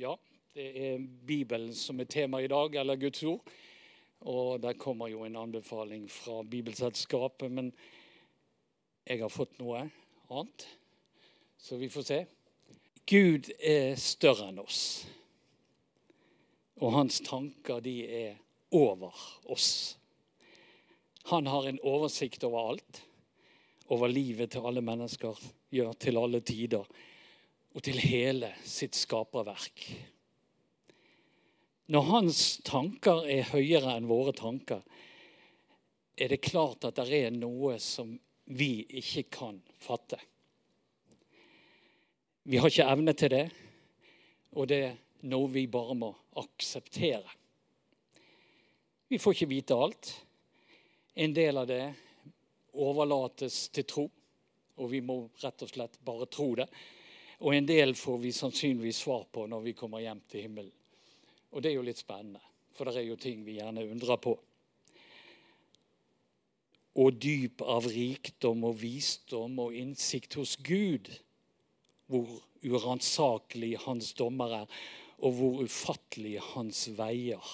Ja, det er Bibelen som er tema i dag, eller Guds ord. Og der kommer jo en anbefaling fra Bibelselskapet, men jeg har fått noe annet. Så vi får se. Gud er større enn oss. Og hans tanker, de er over oss. Han har en oversikt over alt. Over livet til alle mennesker, ja, til alle tider. Og til hele sitt skaperverk. Når hans tanker er høyere enn våre tanker, er det klart at det er noe som vi ikke kan fatte. Vi har ikke evne til det, og det er noe vi bare må akseptere. Vi får ikke vite alt. En del av det overlates til tro, og vi må rett og slett bare tro det. Og en del får vi sannsynligvis svar på når vi kommer hjem til himmelen. Og det er jo litt spennende, for det er jo ting vi gjerne undrer på. Og dyp av rikdom og visdom og innsikt hos Gud, hvor uransakelig hans dommer er, og hvor ufattelig hans veier,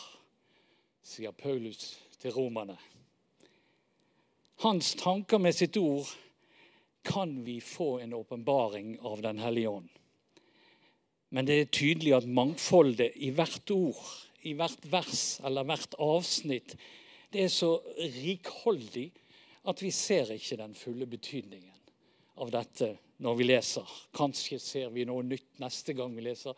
sier Paulus til romerne. Hans tanker med sitt ord kan vi få en åpenbaring av Den hellige ånd. Men det er tydelig at mangfoldet i hvert ord, i hvert vers eller hvert avsnitt, det er så rikholdig at vi ser ikke den fulle betydningen av dette når vi leser. Kanskje ser vi noe nytt neste gang vi leser,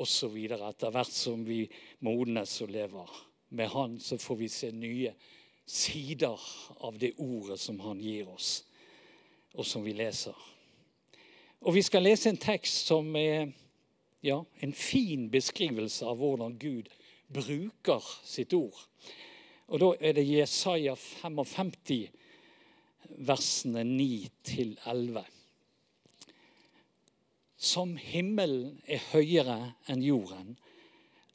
osv. Etter hvert som vi modnes og lever med Han, så får vi se nye sider av det ordet som Han gir oss, og som vi leser. Og vi skal lese en tekst som er ja, en fin beskrivelse av hvordan Gud bruker sitt ord. Og Da er det Jesaja 55, versene 9-11. Som himmelen er høyere enn jorden,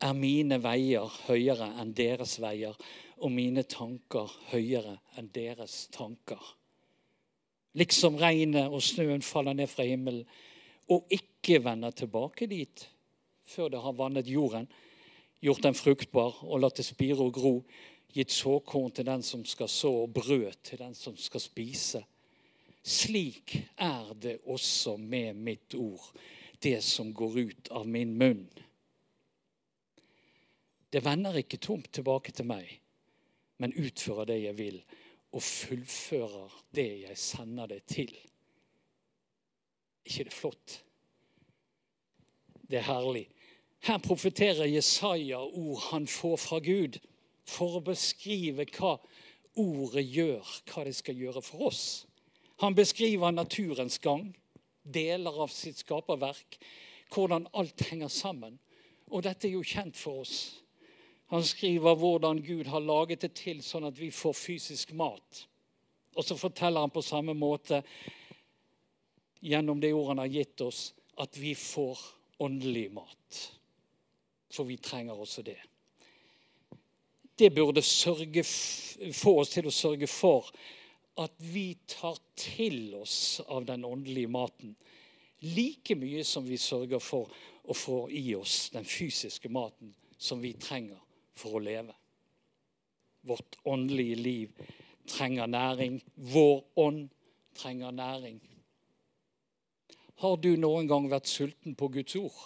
er mine veier høyere enn deres veier, og mine tanker høyere enn deres tanker. Liksom regnet og snøen faller ned fra himmelen og ikke vender tilbake dit før det har vannet jorden, gjort den fruktbar og latt det spire og gro, gitt såkorn til den som skal så, og brød til den som skal spise. Slik er det også med mitt ord, det som går ut av min munn. Det vender ikke tomt tilbake til meg, men utfører det jeg vil, og fullfører det jeg sender det til. ikke det flott? Det er herlig. Her profeterer Jesaja ord han får fra Gud, for å beskrive hva ordet gjør, hva det skal gjøre for oss. Han beskriver naturens gang, deler av sitt skaperverk, hvordan alt henger sammen. Og dette er jo kjent for oss. Han skriver hvordan Gud har laget det til sånn at vi får fysisk mat. Og så forteller han på samme måte gjennom det ordet han har gitt oss, at vi får åndelig mat. For vi trenger også det det burde sørge, få oss til å sørge for at vi tar til oss av den åndelige maten like mye som vi sørger for å få i oss den fysiske maten som vi trenger for å leve. Vårt åndelige liv trenger næring. Vår ånd trenger næring. Har du noen gang vært sulten på Guds ord?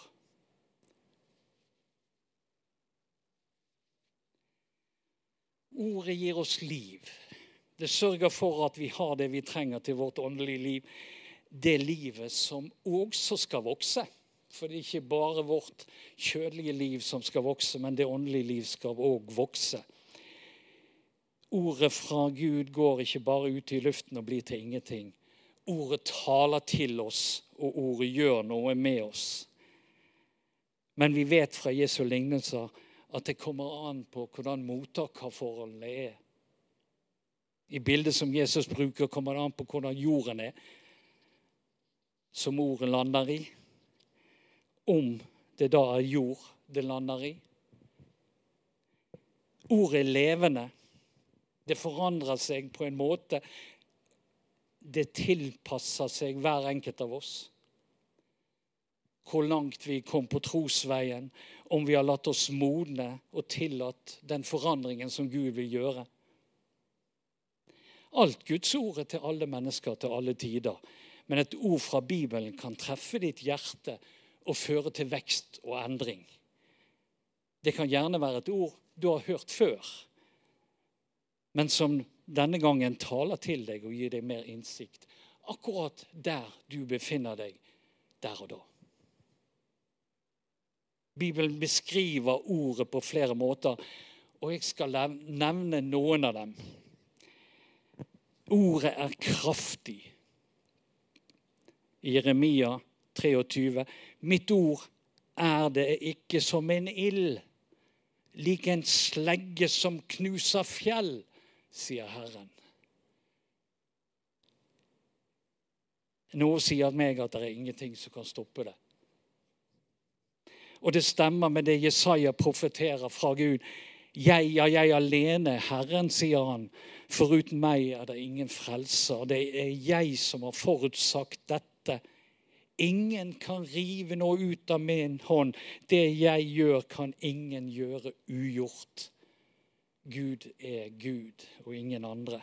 Ordet gir oss liv. Det sørger for at vi har det vi trenger til vårt åndelige liv. Det livet som også skal vokse. For det er ikke bare vårt kjødelige liv som skal vokse, men det åndelige liv skal òg vokse. Ordet fra Gud går ikke bare ut i luften og blir til ingenting. Ordet taler til oss, og ordet gjør noe med oss. Men vi vet fra Jesu lignelser at det kommer an på hvordan mottakerforholdene er. I bildet som Jesus bruker, kommer det an på hvordan jorden er, som ordet lander i. Om det da er jord det lander i. Ordet er levende. Det forandrer seg på en måte. Det tilpasser seg hver enkelt av oss. hvor langt vi kom på trosveien, om vi har latt oss modne og tillatt den forandringen som Gud vil gjøre. Alt Guds ord er til alle mennesker til alle tider. Men et ord fra Bibelen kan treffe ditt hjerte og føre til vekst og endring. Det kan gjerne være et ord du har hørt før, men som denne gangen taler til deg og gir deg mer innsikt. Akkurat der du befinner deg der og da. Bibelen beskriver ordet på flere måter, og jeg skal nevne noen av dem. Ordet er kraftig. I Jeremia 23.: Mitt ord er det ikke som en ild, lik en slegge som knuser fjell, sier Herren. Noe sier meg at det er ingenting som kan stoppe det. Og det stemmer med det Jesaja profeterer fra Gud. Jeg, ja, jeg alene, Herren, sier han. Foruten meg er det ingen frelser. Det er jeg som har forutsagt dette. Ingen kan rive noe ut av min hånd. Det jeg gjør, kan ingen gjøre ugjort. Gud er Gud og ingen andre.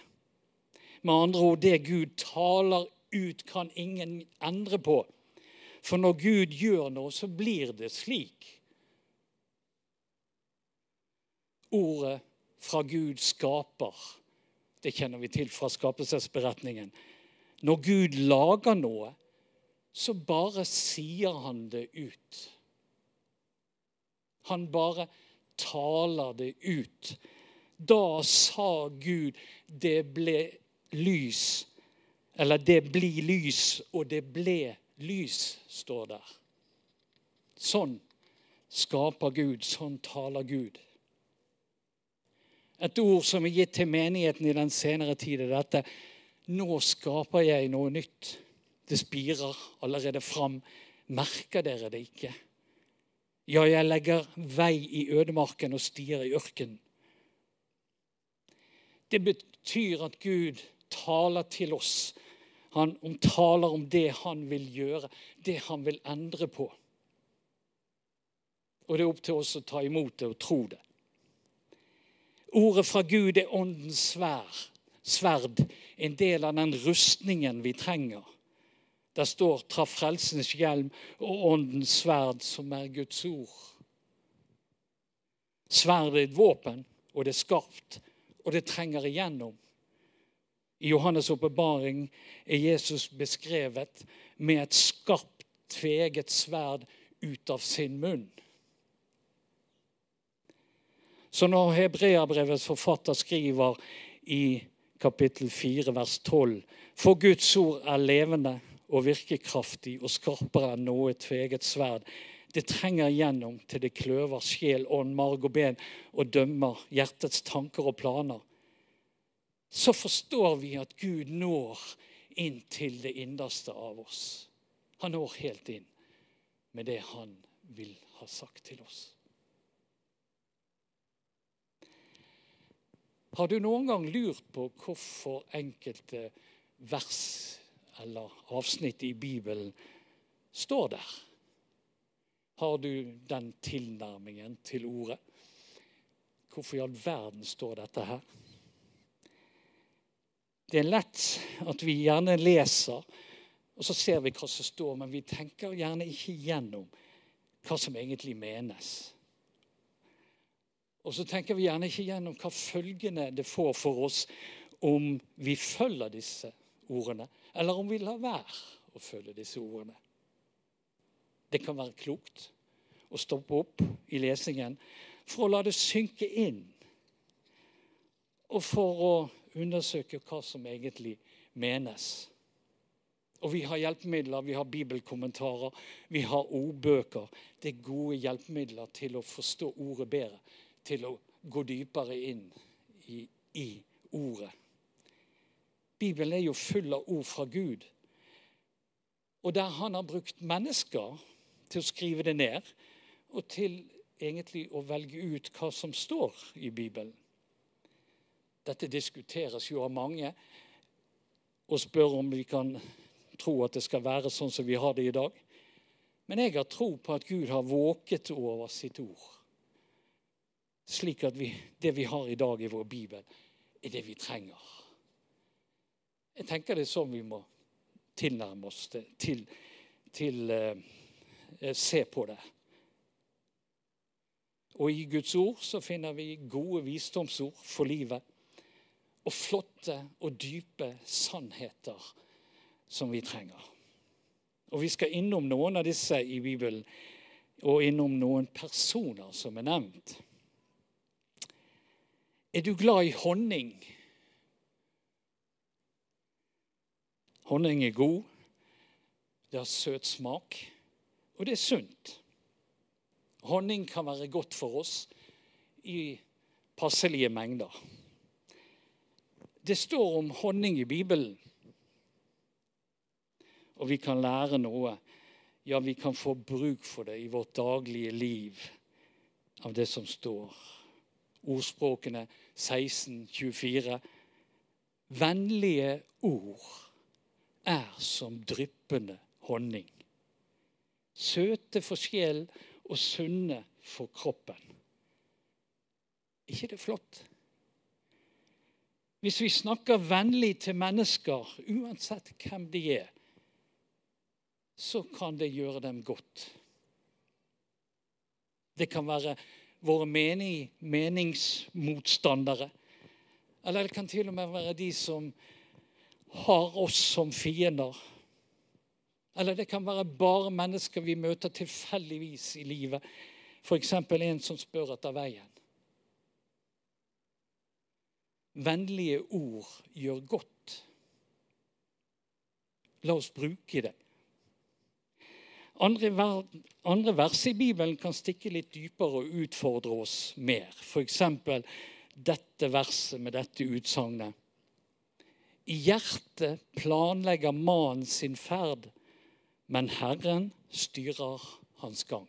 Med andre ord, det Gud taler ut, kan ingen endre på. For når Gud gjør noe, så blir det slik. Ordet fra Gud skaper. Det kjenner vi til fra skapelsesberetningen. Når Gud lager noe, så bare sier han det ut. Han bare taler det ut. Da sa Gud, det ble lys. Eller det blir lys, og det ble lys står der. Sånn skaper Gud, sånn taler Gud. Et ord som er gitt til menigheten i den senere tid, er dette. Nå skaper jeg noe nytt. Det spirer allerede fram. Merker dere det ikke? Ja, jeg legger vei i ødemarken og stier i ørkenen. Det betyr at Gud taler til oss han omtaler om det han vil gjøre, det han vil endre på. Og det er opp til oss å ta imot det og tro det. Ordet fra Gud er åndens sverd, en del av den rustningen vi trenger. Der står 'tra frelsens hjelm og åndens sverd', som er Guds ord. Sverdet er et våpen, og det er skarpt, og det trenger igjennom. I Johannes' åpenbaring er Jesus beskrevet med et skarpt, tveget sverd ut av sin munn. Så når Hebreabrevets forfatter skriver i kapittel 4, vers 12 For Guds ord er levende og virkekraftig og skarpere enn noe tveget sverd. Det trenger gjennom til det kløver sjel, ånd, marg og ben og dømmer hjertets tanker og planer så forstår vi at Gud når inn til det innerste av oss. Han når helt inn med det han vil ha sagt til oss. Har du noen gang lurt på hvorfor enkelte vers eller avsnitt i Bibelen står der? Har du den tilnærmingen til ordet? Hvorfor i all verden står dette her? Det er lett at vi gjerne leser, og så ser vi hva som står, men vi tenker gjerne ikke gjennom hva som egentlig menes. Og så tenker vi gjerne ikke gjennom hva følgene det får for oss om vi følger disse ordene, eller om vi lar være å følge disse ordene. Det kan være klokt å stoppe opp i lesingen for å la det synke inn, og for å undersøke hva som egentlig menes. Og vi har hjelpemidler, vi har bibelkommentarer, vi har ordbøker. Det er gode hjelpemidler til å forstå ordet bedre, til å gå dypere inn i, i ordet. Bibelen er jo full av ord fra Gud. Og der han har brukt mennesker til å skrive det ned, og til egentlig å velge ut hva som står i Bibelen. Dette diskuteres jo av mange og spør om vi kan tro at det skal være sånn som vi har det i dag. Men jeg har tro på at Gud har våket over sitt ord. Slik at vi, det vi har i dag i vår bibel, er det vi trenger. Jeg tenker det er sånn vi må tilnærme oss det, til, til eh, se på det. Og i Guds ord så finner vi gode visdomsord for livet. Og flotte og dype sannheter som vi trenger. Og vi skal innom noen av disse i Bibelen, og innom noen personer som er nevnt. Er du glad i honning? Honning er god, det har søt smak, og det er sunt. Honning kan være godt for oss i passelige mengder. Det står om honning i Bibelen, og vi kan lære noe. Ja, vi kan få bruk for det i vårt daglige liv av det som står. Ordspråkene 1624. Vennlige ord er som dryppende honning. Søte for sjel og sunne for kroppen. ikke det flott? Hvis vi snakker vennlig til mennesker, uansett hvem de er, så kan det gjøre dem godt. Det kan være våre mening, meningsmotstandere. Eller det kan til og med være de som har oss som fiender. Eller det kan være bare mennesker vi møter tilfeldigvis i livet. F.eks. en som spør etter veien. Vennlige ord gjør godt. La oss bruke det. Andre, andre vers i Bibelen kan stikke litt dypere og utfordre oss mer. F.eks. dette verset med dette utsagnet. I hjertet planlegger mannen sin ferd, men Herren styrer hans gang.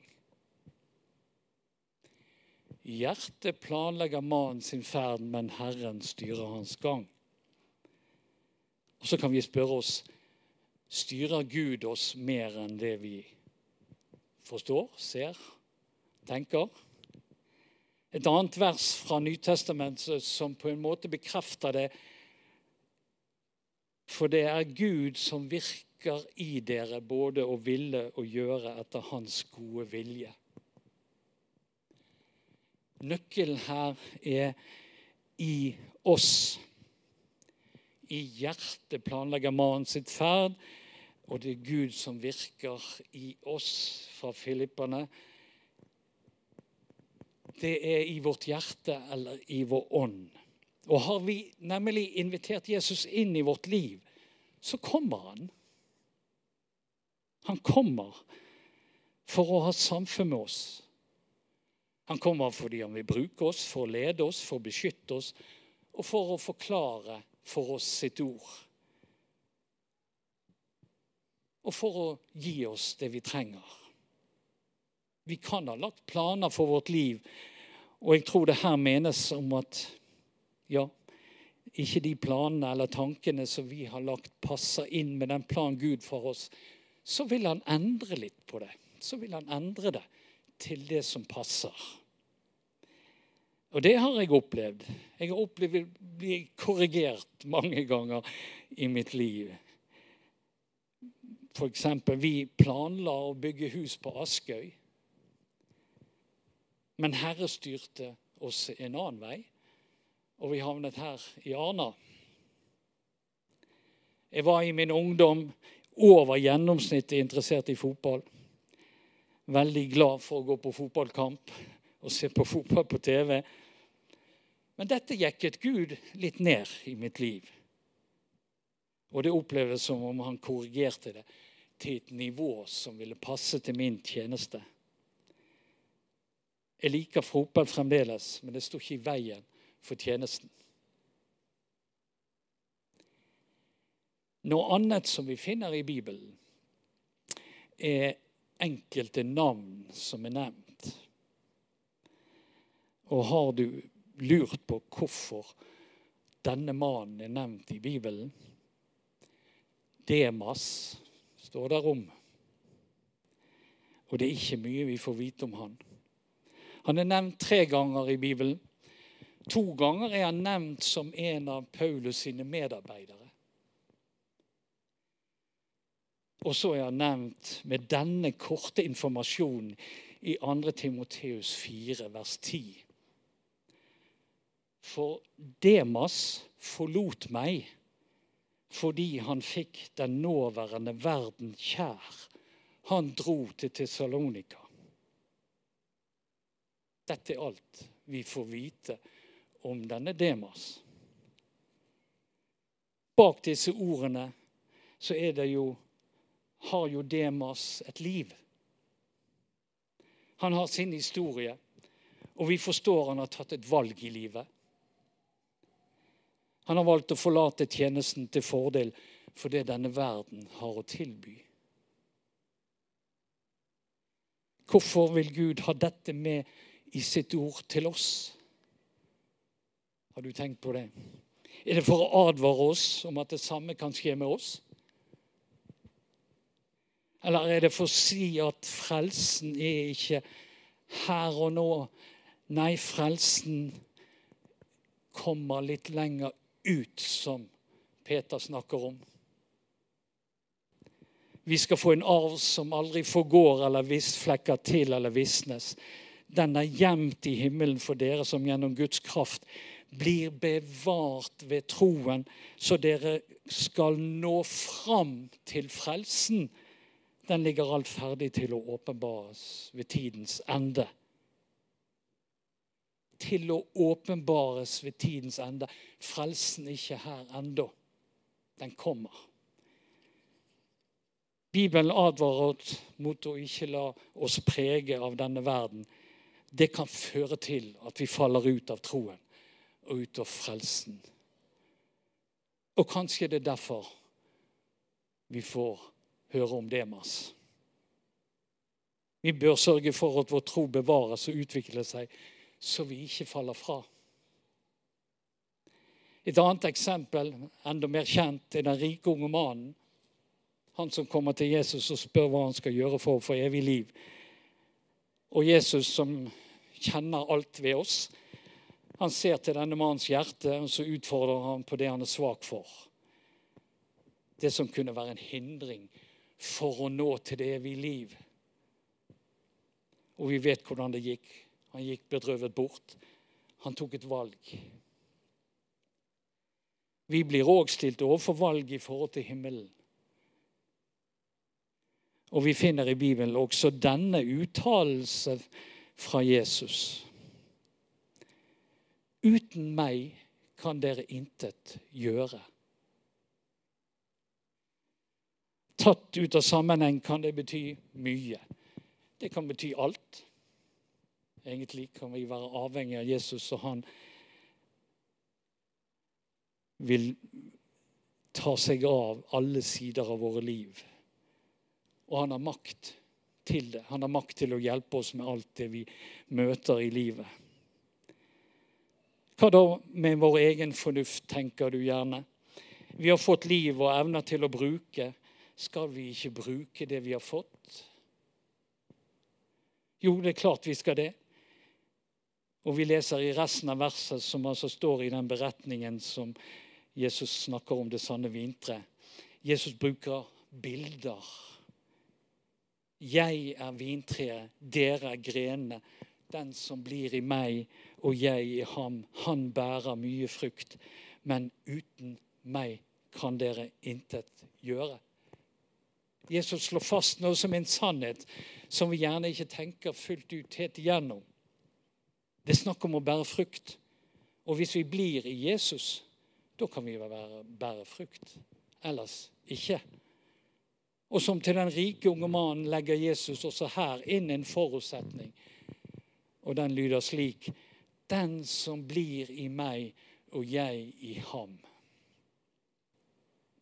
I hjertet planlegger mannen sin ferd, men Herren styrer hans gang. Og Så kan vi spørre oss styrer Gud oss mer enn det vi forstår, ser, tenker? Et annet vers fra Nytestamentet som på en måte bekrefter det. For det er Gud som virker i dere både å ville og gjøre etter Hans gode vilje. Nøkkelen her er i oss. I hjertet planlegger mannen sitt ferd, og det er Gud som virker i oss fra Filipperne. Det er i vårt hjerte eller i vår ånd. Og har vi nemlig invitert Jesus inn i vårt liv, så kommer han. Han kommer for å ha samfunn med oss. Han kommer fordi han vil bruke oss, for å lede oss, for å beskytte oss og for å forklare for oss sitt ord. Og for å gi oss det vi trenger. Vi kan ha lagt planer for vårt liv, og jeg tror det her menes om at ja, ikke de planene eller tankene som vi har lagt, passer inn med den plan Gud for oss så vil han endre litt på det. Så vil han endre det til det som passer. Og det har jeg opplevd. Jeg har opplevd å bli korrigert mange ganger i mitt liv. F.eks. vi planla å bygge hus på Askøy. Men Herre styrte oss en annen vei, og vi havnet her i Arna. Jeg var i min ungdom over gjennomsnittet interessert i fotball. Veldig glad for å gå på fotballkamp og se på fotball på TV. Men dette jekket Gud litt ned i mitt liv. Og det oppleves som om han korrigerte det til et nivå som ville passe til min tjeneste. Jeg liker fotball fremdeles, men det står ikke i veien for tjenesten. Noe annet som vi finner i Bibelen, er enkelte navn som er nevnt. Og har du lurt på hvorfor denne mannen er nevnt i Bibelen? Demas står der om. Og det er ikke mye vi får vite om han. Han er nevnt tre ganger i Bibelen. To ganger er han nevnt som en av Paulus sine medarbeidere. Og så er han nevnt med denne korte informasjonen i 2. Timoteus 4, vers 10. For Demas forlot meg fordi han fikk den nåværende verden kjær. Han dro til Tessalonika. Dette er alt vi får vite om denne Demas. Bak disse ordene så er det jo, har jo Demas et liv. Han har sin historie, og vi forstår han har tatt et valg i livet. Han har valgt å forlate tjenesten til fordel for det denne verden har å tilby. Hvorfor vil Gud ha dette med i sitt ord til oss? Har du tenkt på det? Er det for å advare oss om at det samme kan skje med oss? Eller er det for å si at frelsen er ikke her og nå? Nei, frelsen kommer litt lenger ut, som Peter snakker om. Vi skal få en arv som aldri forgår eller visst flekker til eller visnes. Den er gjemt i himmelen for dere som gjennom Guds kraft blir bevart ved troen, så dere skal nå fram til frelsen. Den ligger alt ferdig til å åpenbares ved tidens ende. Til å åpenbares ved tidens ende. Frelsen er ikke her ennå. Den kommer. Bibelen advarer mot å ikke la oss prege av denne verden. Det kan føre til at vi faller ut av troen og ut av frelsen. Og kanskje det er derfor vi får høre om Demas. Vi bør sørge for at vår tro bevares og utvikler seg, så vi ikke faller fra. Et annet eksempel, enda mer kjent, er den rike unge mannen han som kommer til Jesus og spør hva han skal gjøre for å få evig liv. Og Jesus, som kjenner alt ved oss, han ser til denne mannens hjerte, og så utfordrer han på det han er svak for. Det som kunne være en hindring for å nå til det evige liv. Og vi vet hvordan det gikk. Han gikk bedrøvet bort. Han tok et valg. Vi blir òg stilt overfor valg i forhold til himmelen. Og vi finner i Bibelen også denne uttalelse fra Jesus. Uten meg kan dere intet gjøre. Tatt ut av sammenheng kan det bety mye. Det kan bety alt. Egentlig kan vi være avhengig av Jesus, og han vil ta seg av alle sider av våre liv. Og han har makt til det. Han har makt til å hjelpe oss med alt det vi møter i livet. Hva da med vår egen fornuft, tenker du gjerne? Vi har fått liv og evner til å bruke. Skal vi ikke bruke det vi har fått? Jo, det er klart vi skal det. Og vi leser i resten av verset, som altså står i den beretningen som Jesus snakker om det sanne vintre. Jesus bruker bilder jeg er vintreet, dere er grenene. Den som blir i meg og jeg i ham, han bærer mye frukt. Men uten meg kan dere intet gjøre. Jesus slår fast noe som en sannhet som vi gjerne ikke tenker fullt ut helt igjennom. Det er snakk om å bære frukt. Og hvis vi blir i Jesus, da kan vi bære frukt. Ellers ikke. Og som til den rike unge mannen legger Jesus også her inn en forutsetning. Og den lyder slik Den som blir i meg og jeg i ham.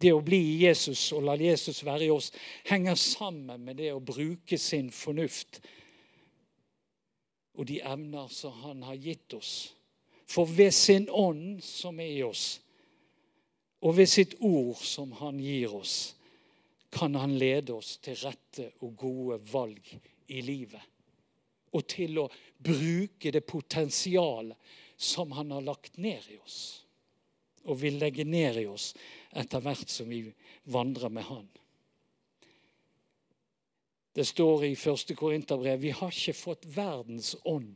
Det å bli i Jesus og la Jesus være i oss henger sammen med det å bruke sin fornuft og de emner som han har gitt oss. For ved sin ånd som er i oss, og ved sitt ord som han gir oss, kan han lede oss til rette og gode valg i livet. Og til å bruke det potensialet som han har lagt ned i oss. Og vil legge ned i oss etter hvert som vi vandrer med han. Det står i 1. Korinterbrev vi har ikke fått verdens ånd,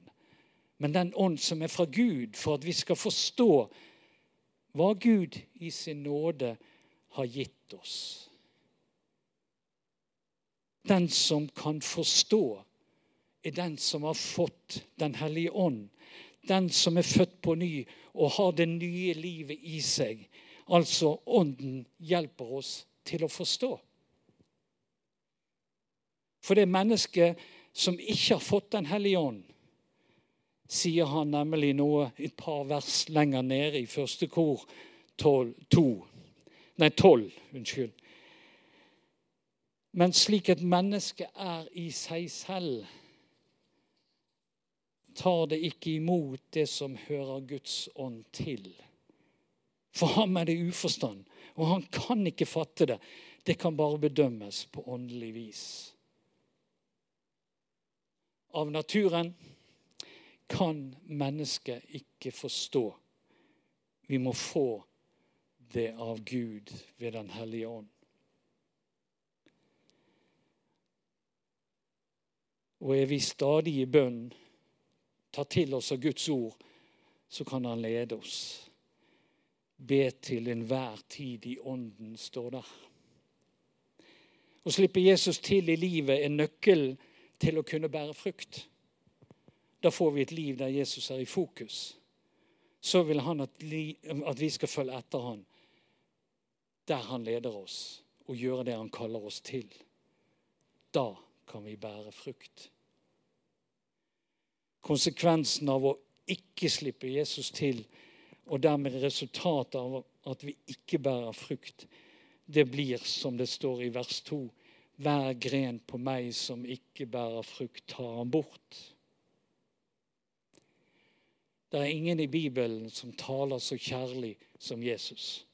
men den ånd som er fra Gud, for at vi skal forstå hva Gud i sin nåde har gitt oss. Den som kan forstå, er den som har fått Den hellige ånd. Den som er født på ny og har det nye livet i seg. Altså Ånden hjelper oss til å forstå. For det mennesket som ikke har fått Den hellige ånd, sier han nemlig noe et par vers lenger nede i første kor 12, 2. Nei, 12. Unnskyld. Men slik et menneske er i seg selv, tar det ikke imot det som hører Guds ånd til. For ham er det uforstand, og han kan ikke fatte det. Det kan bare bedømmes på åndelig vis. Av naturen kan mennesket ikke forstå. Vi må få det av Gud ved Den hellige ånd. Og er vi stadig i bønn, tar til oss av Guds ord, så kan Han lede oss. Be til enhver tid i Ånden, står der. Å slippe Jesus til i livet er nøkkelen til å kunne bære frukt. Da får vi et liv der Jesus er i fokus. Så vil han at, vi skal følge etter han der han leder oss, og gjøre det han kaller oss til. Da kan vi bære frukt. Konsekvensen av å ikke slippe Jesus til, og dermed resultatet av at vi ikke bærer frukt, det blir, som det står i vers 2, hver gren på meg som ikke bærer frukt, tar han bort. Det er ingen i Bibelen som taler så kjærlig som Jesus.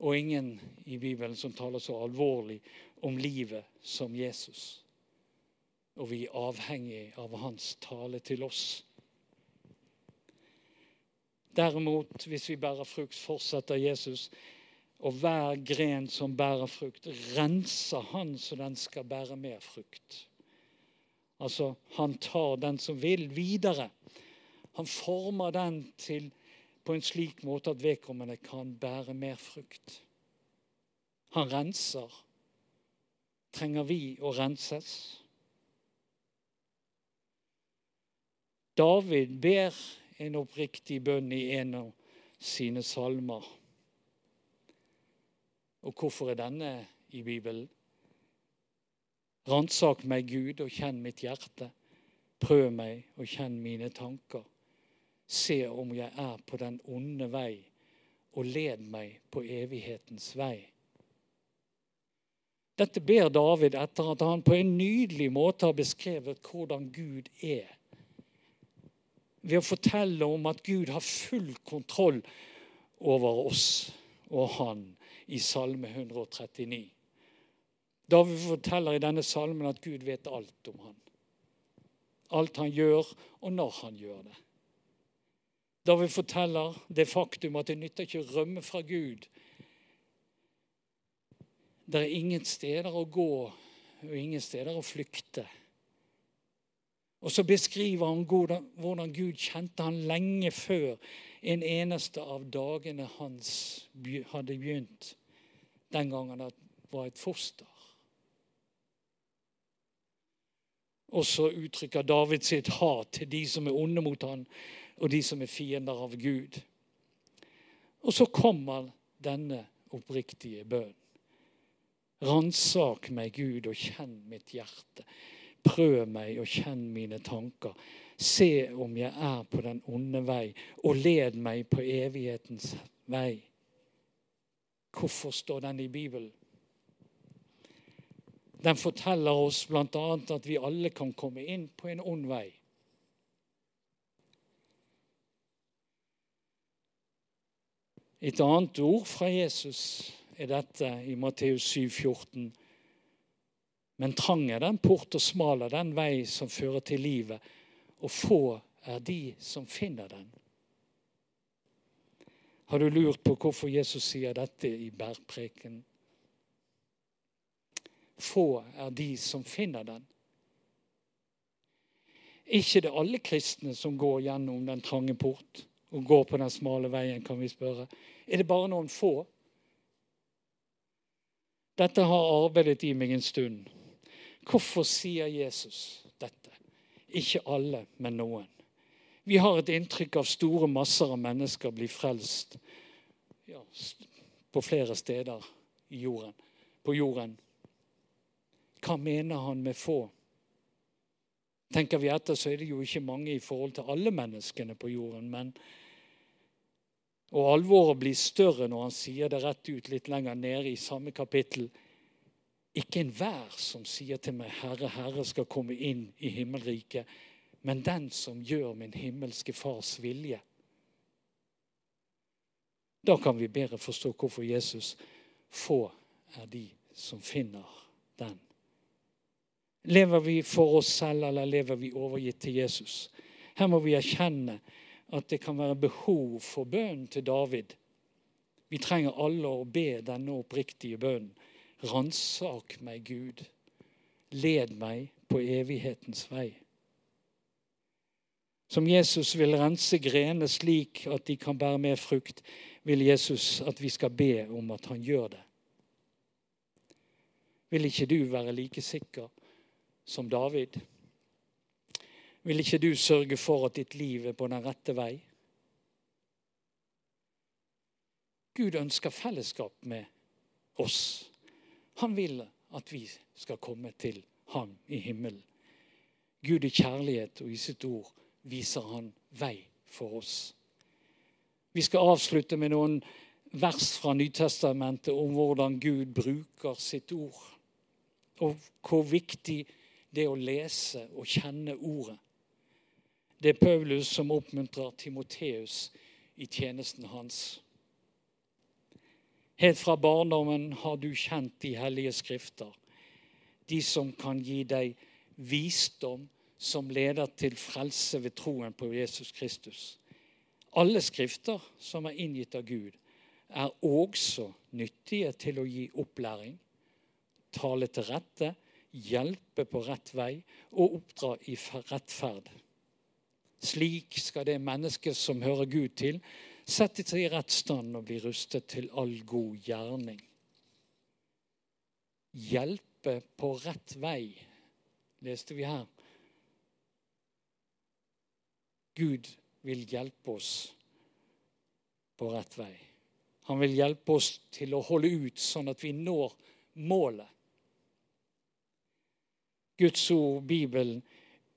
Og ingen i Bibelen som taler så alvorlig om livet som Jesus. Og vi er avhengig av hans tale til oss. Derimot, hvis vi bærer frukt, fortsetter Jesus. Og hver gren som bærer frukt, renser han så den skal bære mer frukt. Altså, han tar den som vil, videre han former den til på en slik måte at vedkommende kan bære mer frukt. Han renser. Trenger vi å renses? David ber en oppriktig bønn i en av sine salmer. Og hvorfor er denne i Bibelen? Ransak meg, Gud, og kjenn mitt hjerte. Prøv meg og kjenn mine tanker. Se om jeg er på den onde vei, og led meg på evighetens vei. Dette ber David etter at han på en nydelig måte har beskrevet hvordan Gud er. Ved å fortelle om at Gud har full kontroll over oss og han i Salme 139. David forteller i denne salmen at Gud vet alt om han. Alt han gjør, og når han gjør det. David forteller det faktum at det nytter ikke å rømme fra Gud. Det er ingen steder å gå og ingen steder å flykte. Og så beskriver han hvordan Gud kjente han lenge før en eneste av dagene hans hadde begynt, den gangen han var et foster. Og så uttrykker David sitt hat til de som er onde mot han, og de som er fiender av Gud. Og så kommer denne oppriktige bønnen. Ransak meg, Gud, og kjenn mitt hjerte. Prøv meg og kjenn mine tanker. Se om jeg er på den onde vei, og led meg på evighetens vei. Hvorfor står den i Bibelen? Den forteller oss bl.a. at vi alle kan komme inn på en ond vei. Et annet ord fra Jesus er dette i Matteus 7, 14. Men trang er den port, og smal er den vei som fører til livet, og få er de som finner den. Har du lurt på hvorfor Jesus sier dette i bergpreken? Få er de som finner den. Ikke det alle kristne som går gjennom den trange port og går på den smale veien, kan vi spørre. Er det bare noen få? Dette har arbeidet i meg en stund. Hvorfor sier Jesus dette? Ikke alle, men noen. Vi har et inntrykk av store masser av mennesker blir frelst ja, på flere steder jorden, på jorden. Hva mener han med få? Tenker vi etter, så er det jo ikke mange i forhold til alle menneskene på jorden. men og alvoret blir større når han sier det rett ut litt lenger nede i samme kapittel. Ikke enhver som sier til meg, 'Herre, Herre', skal komme inn i himmelriket, men den som gjør min himmelske Fars vilje. Da kan vi bedre forstå hvorfor Jesus få er de som finner den. Lever vi for oss selv, eller lever vi overgitt til Jesus? Her må vi erkjenne at det kan være behov for bønnen til David. Vi trenger alle å be denne oppriktige bønnen. Ransak meg, Gud. Led meg på evighetens vei. Som Jesus vil rense grenene slik at de kan bære mer frukt, vil Jesus at vi skal be om at han gjør det. Vil ikke du være like sikker som David? Vil ikke du sørge for at ditt liv er på den rette vei? Gud ønsker fellesskap med oss. Han vil at vi skal komme til ham i himmelen. Gud i kjærlighet og i sitt ord viser han vei for oss. Vi skal avslutte med noen vers fra Nytestamentet om hvordan Gud bruker sitt ord. Og hvor viktig det er å lese og kjenne ordet. Det er Paulus som oppmuntrer Timoteus i tjenesten hans. Helt fra barndommen har du kjent de hellige skrifter, de som kan gi deg visdom som leder til frelse ved troen på Jesus Kristus. Alle skrifter som er inngitt av Gud, er også nyttige til å gi opplæring, tale til rette, hjelpe på rett vei og oppdra i rettferd slik skal det mennesket som hører Gud til, sette seg i rett stand og bli rustet til all god gjerning. Hjelpe på rett vei, leste vi her. Gud vil hjelpe oss på rett vei. Han vil hjelpe oss til å holde ut sånn at vi når målet. Guds ord, Bibelen,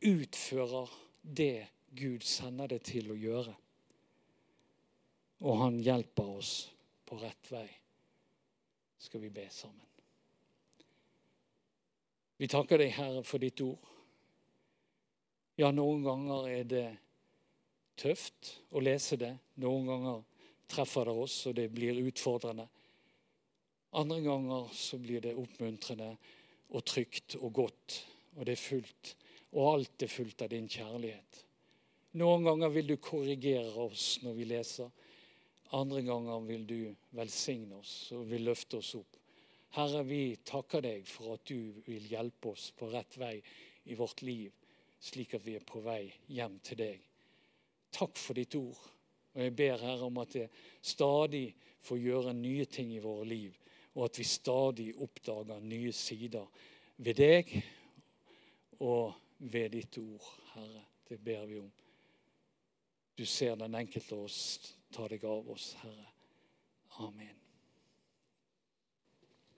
utfører det Gud sender det til å gjøre. Og han hjelper oss på rett vei. Skal vi be sammen. Vi takker deg, Herre, for ditt ord. Ja, noen ganger er det tøft å lese det. Noen ganger treffer det oss, og det blir utfordrende. Andre ganger så blir det oppmuntrende og trygt og godt, og det er fullt. Og alt er fullt av din kjærlighet. Noen ganger vil du korrigere oss når vi leser. Andre ganger vil du velsigne oss og vil løfte oss opp. Herre, vi takker deg for at du vil hjelpe oss på rett vei i vårt liv, slik at vi er på vei hjem til deg. Takk for ditt ord. Og jeg ber Herre om at det stadig får gjøre nye ting i våre liv, og at vi stadig oppdager nye sider ved deg og ved ditt ord, Herre. Det ber vi om. Du ser den enkelte oss. Ta deg av oss, Herre. Amen.